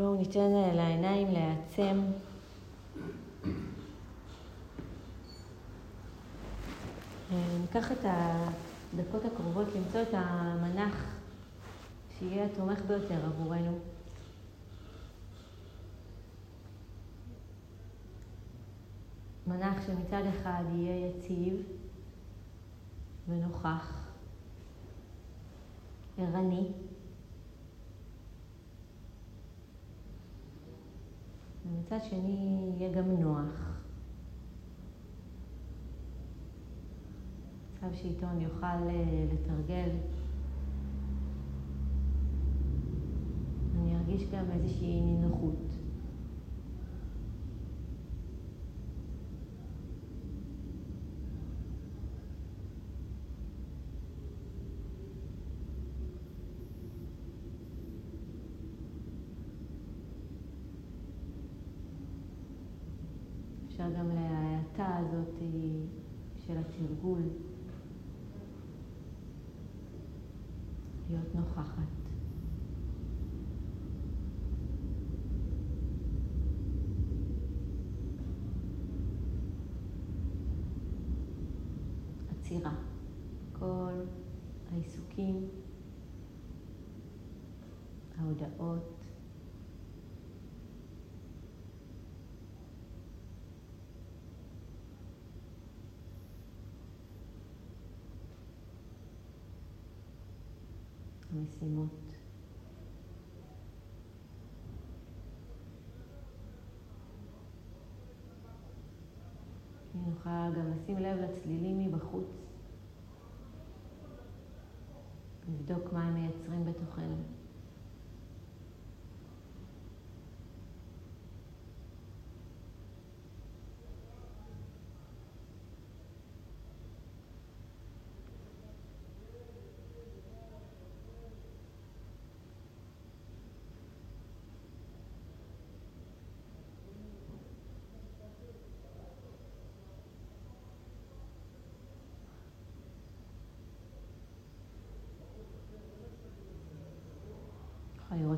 בואו ניתן לעיניים להעצם. ניקח את הדקות הקרובות למצוא את המנח שיהיה התומך ביותר עבורנו. מנח שמצד אחד יהיה יציב ונוכח, ערני, ומצד שני יהיה גם נוח. מצב שאיתו אני אוכל אה, לתרגל. אני ארגיש גם איזושהי נינוחות. אפשר גם להאטה הזאת של התרגול להיות נוכחת. עצירה. כל העיסוקים, ההודעות, המשימות. אני יכולה גם לשים לב לצלילים מבחוץ, לבדוק מה הם מייצרים בתוכנו.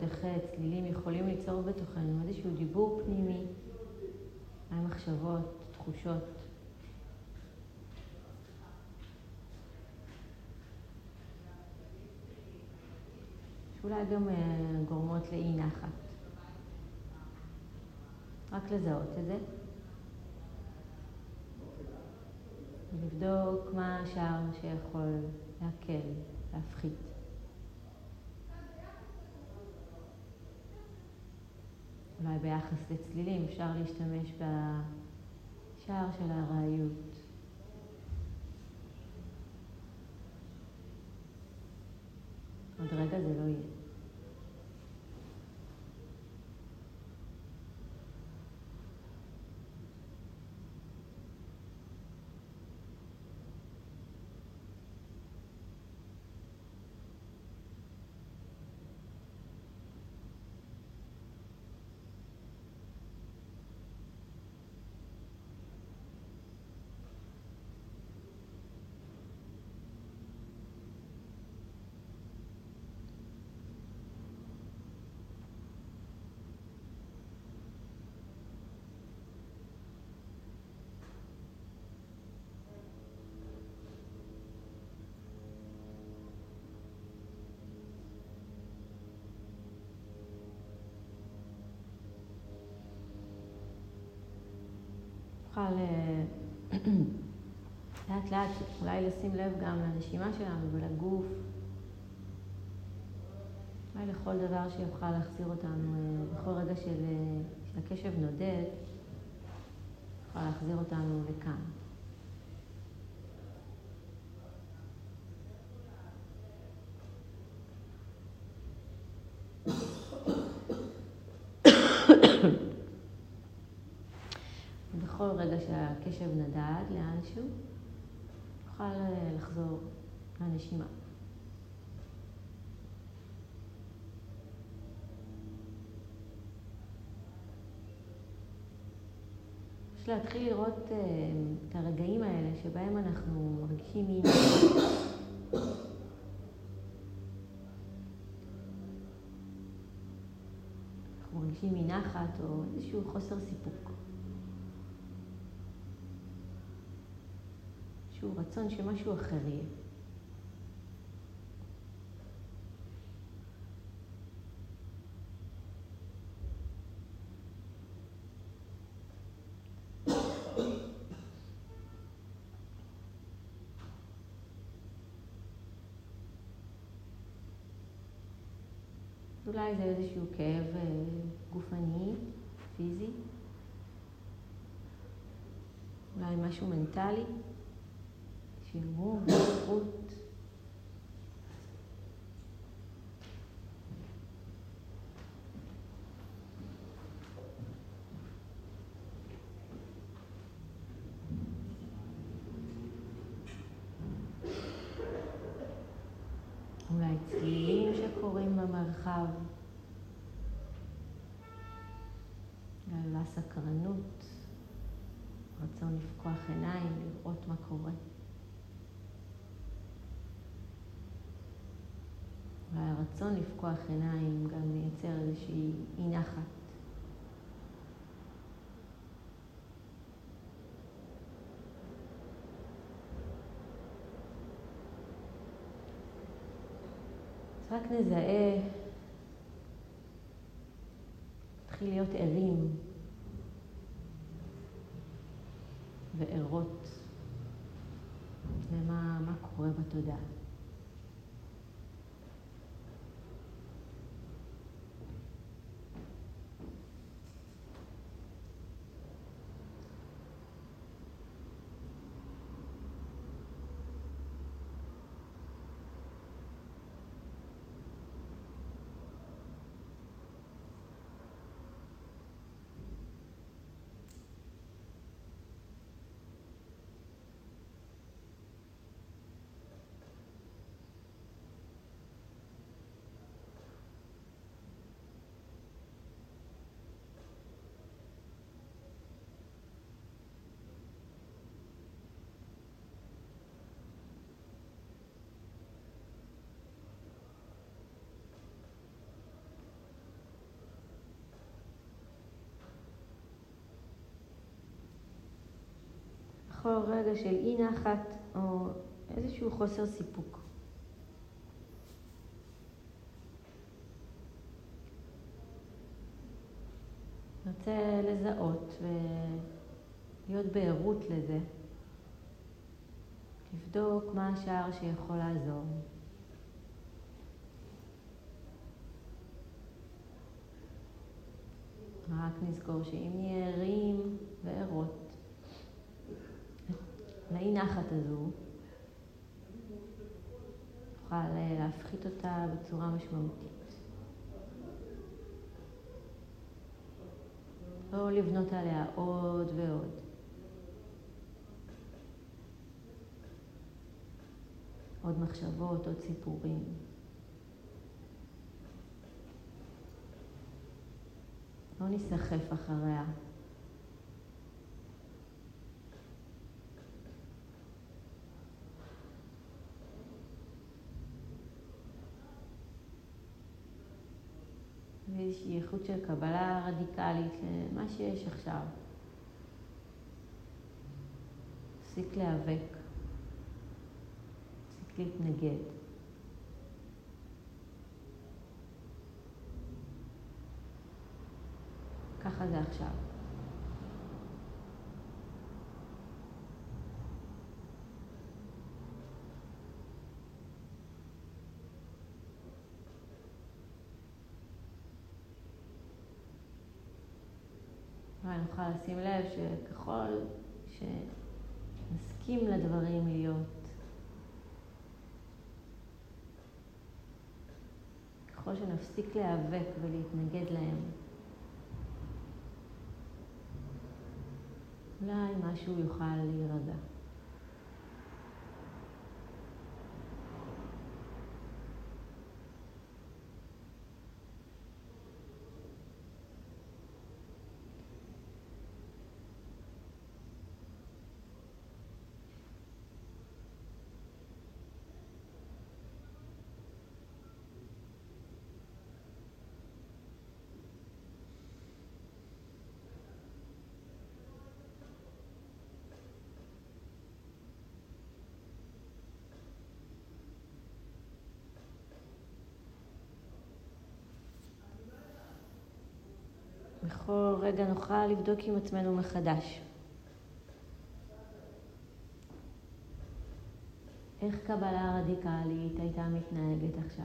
לראות איך אה, צלילים יכולים ליצור בתוכנו איזשהו דיבור פנימי, מה מחשבות, תחושות. שאולי גם אה, גורמות לאי נחת. רק לזהות את זה. ולבדוק מה השאר שיכול להקל, להפחית. אולי ביחס לצלילים אפשר להשתמש בשער של הארעיות. עוד רגע זה לא יהיה. נוכל אה, לאט לאט אולי לשים לב גם לנשימה שלנו ולגוף, אולי לכל דבר שיוכל להחזיר אותנו אה, בכל רגע של, אה, שהקשב נודד, יוכל להחזיר אותנו לכאן. בכל רגע שהקשב נדד לאנשהו, נוכל אה, לחזור לנשימה. יש להתחיל לראות uh, את הרגעים האלה שבהם אנחנו מרגישים מי אנחנו מרגישים אי נחת או איזשהו חוסר סיפוק. איזשהו רצון שמשהו אחר יהיה. אולי זה איזשהו כאב אה, גופני, פיזי, אולי משהו מנטלי, שימור, זכות. אולי צלילים שקורים במרחב. אולי סקרנות, רצון לפקוח עיניים, לראות מה קורה. הרצון לפקוח עיניים גם מייצר איזושהי אי נחת. אז רק נזהה, נתחיל להיות ערים וערות למה מה קורה בתודעה. בכל רגע של אי נחת או איזשהו חוסר סיפוק. נרצה לזהות ולהיות בערות לזה, לבדוק מה השער שיכול לעזור. רק נזכור שאם נהיה ערים וערות לאי נחת הזו, נוכל להפחית אותה בצורה משמעותית. לא לבנות עליה עוד ועוד. עוד מחשבות, עוד סיפורים. לא ניסחף אחריה. איכות של קבלה רדיקלית למה שיש עכשיו. תפסיק להיאבק, תפסיק להתנגד. ככה זה עכשיו. נוכל לשים לב שככל שנסכים לדברים להיות, ככל שנפסיק להיאבק ולהתנגד להם, אולי משהו יוכל להירגע. בכל רגע נוכל לבדוק עם עצמנו מחדש. איך קבלה רדיקלית הייתה מתנהגת עכשיו?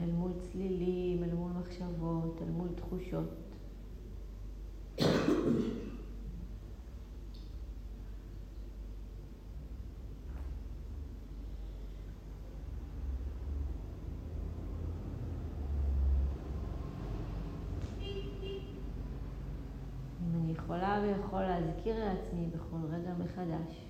אל מול צלילים, אל מול מחשבות, אל מול תחושות. אם אני יכולה ויכול להזכיר לעצמי בכל רגע מחדש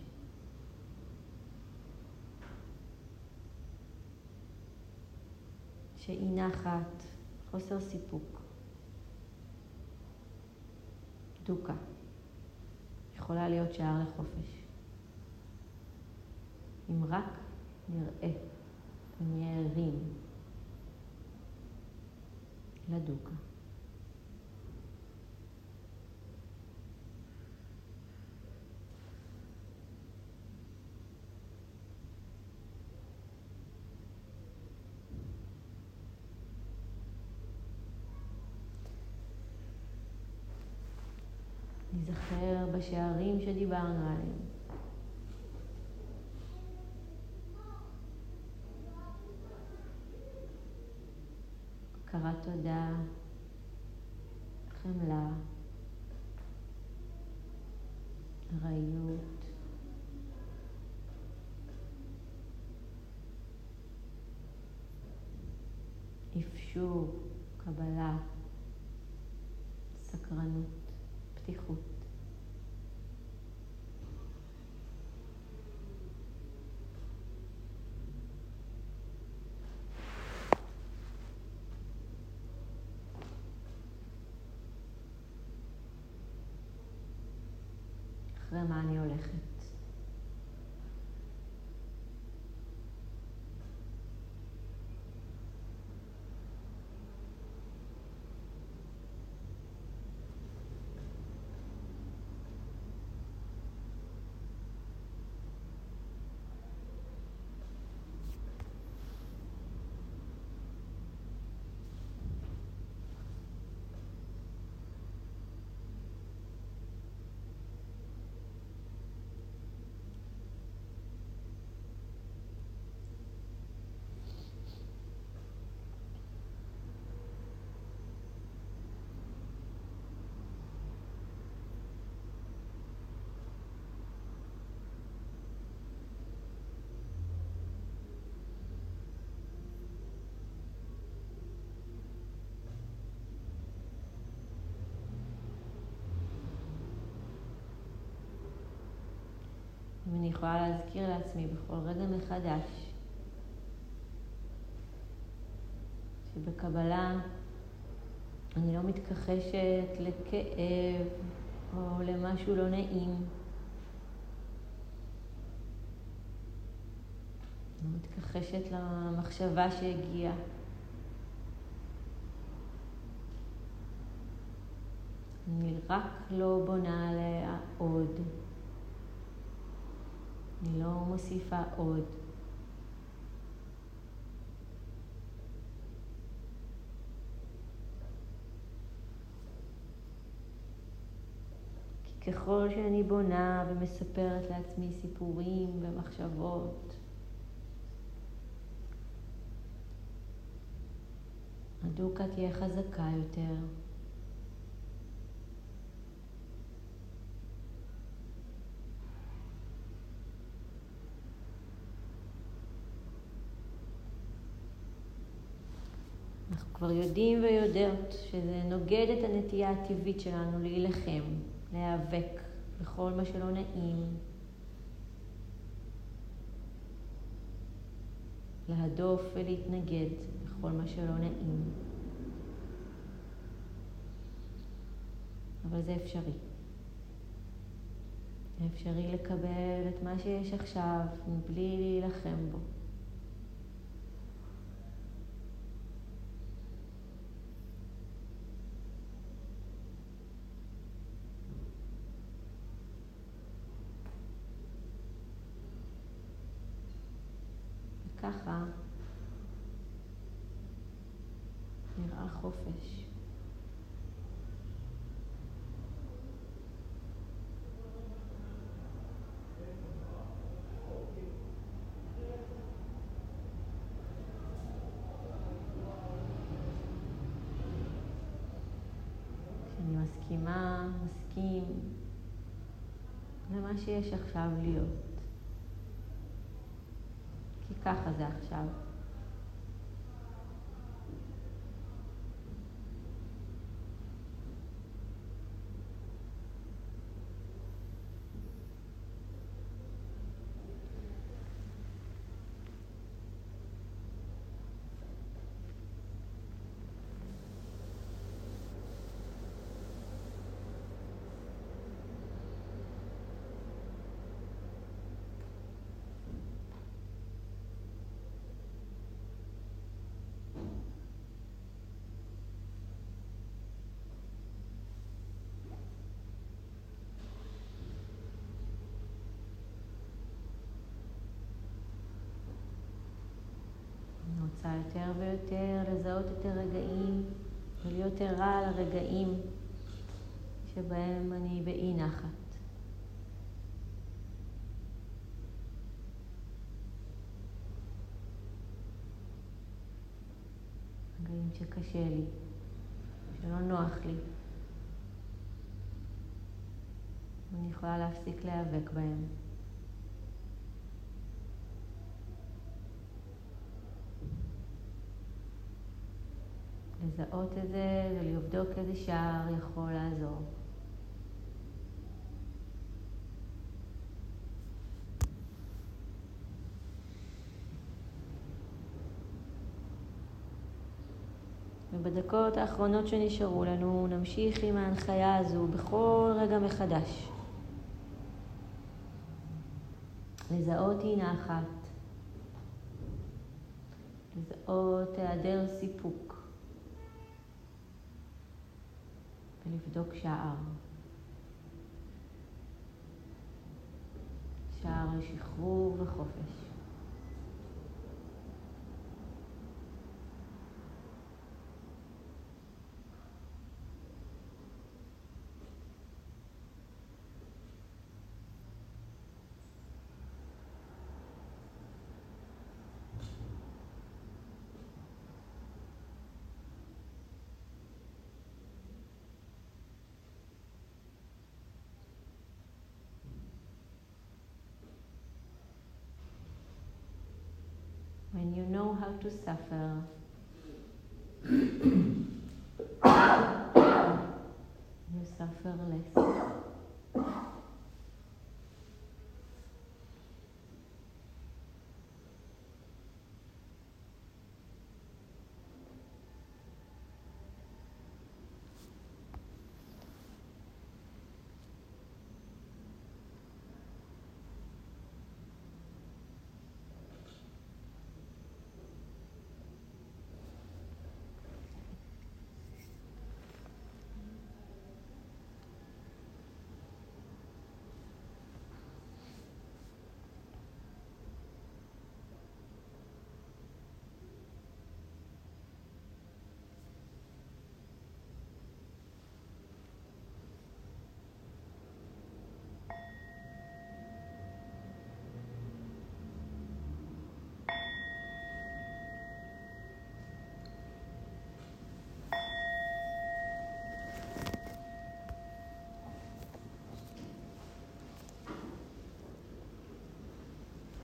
שאי נחת, חוסר סיפוק, דוקה, יכולה להיות שער לחופש. אם רק נראה ונהיה ערים לדוקה. ניזכר בשערים שדיברנו עליהם. הכרת תודה, חמלה, ארעיות, אפשור, קבלה, סקרנות, פתיחות. אחרי מה אני הולכת. אני יכולה להזכיר לעצמי בכל רגע מחדש שבקבלה אני לא מתכחשת לכאב או למשהו לא נעים. אני מתכחשת למחשבה שהגיעה. אני רק לא בונה עליה עוד. אני לא מוסיפה עוד. כי ככל שאני בונה ומספרת לעצמי סיפורים ומחשבות, הדוקה תהיה חזקה יותר. אנחנו כבר יודעים ויודעות שזה נוגד את הנטייה הטבעית שלנו להילחם, להיאבק בכל מה שלא נעים, להדוף ולהתנגד בכל מה שלא נעים. אבל זה אפשרי. זה אפשרי לקבל את מה שיש עכשיו מבלי להילחם בו. ככה נראה חופש. מסכימה, מסכים למה שיש עכשיו להיות. ככה זה עכשיו. רוצה יותר ויותר לזהות את הרגעים ולהיות ערה לרגעים שבהם אני באי נחת. רגעים שקשה לי, שלא נוח לי. אני יכולה להפסיק להיאבק בהם. לזהות את זה ולבדוק איזה שער יכול לעזור. ובדקות האחרונות שנשארו לנו נמשיך עם ההנחיה הזו בכל רגע מחדש. לזהות אי נחת, לזהות היעדר סיפוק. ולבדוק שער. שער לשחרור וחופש. When you know how to suffer, you suffer less.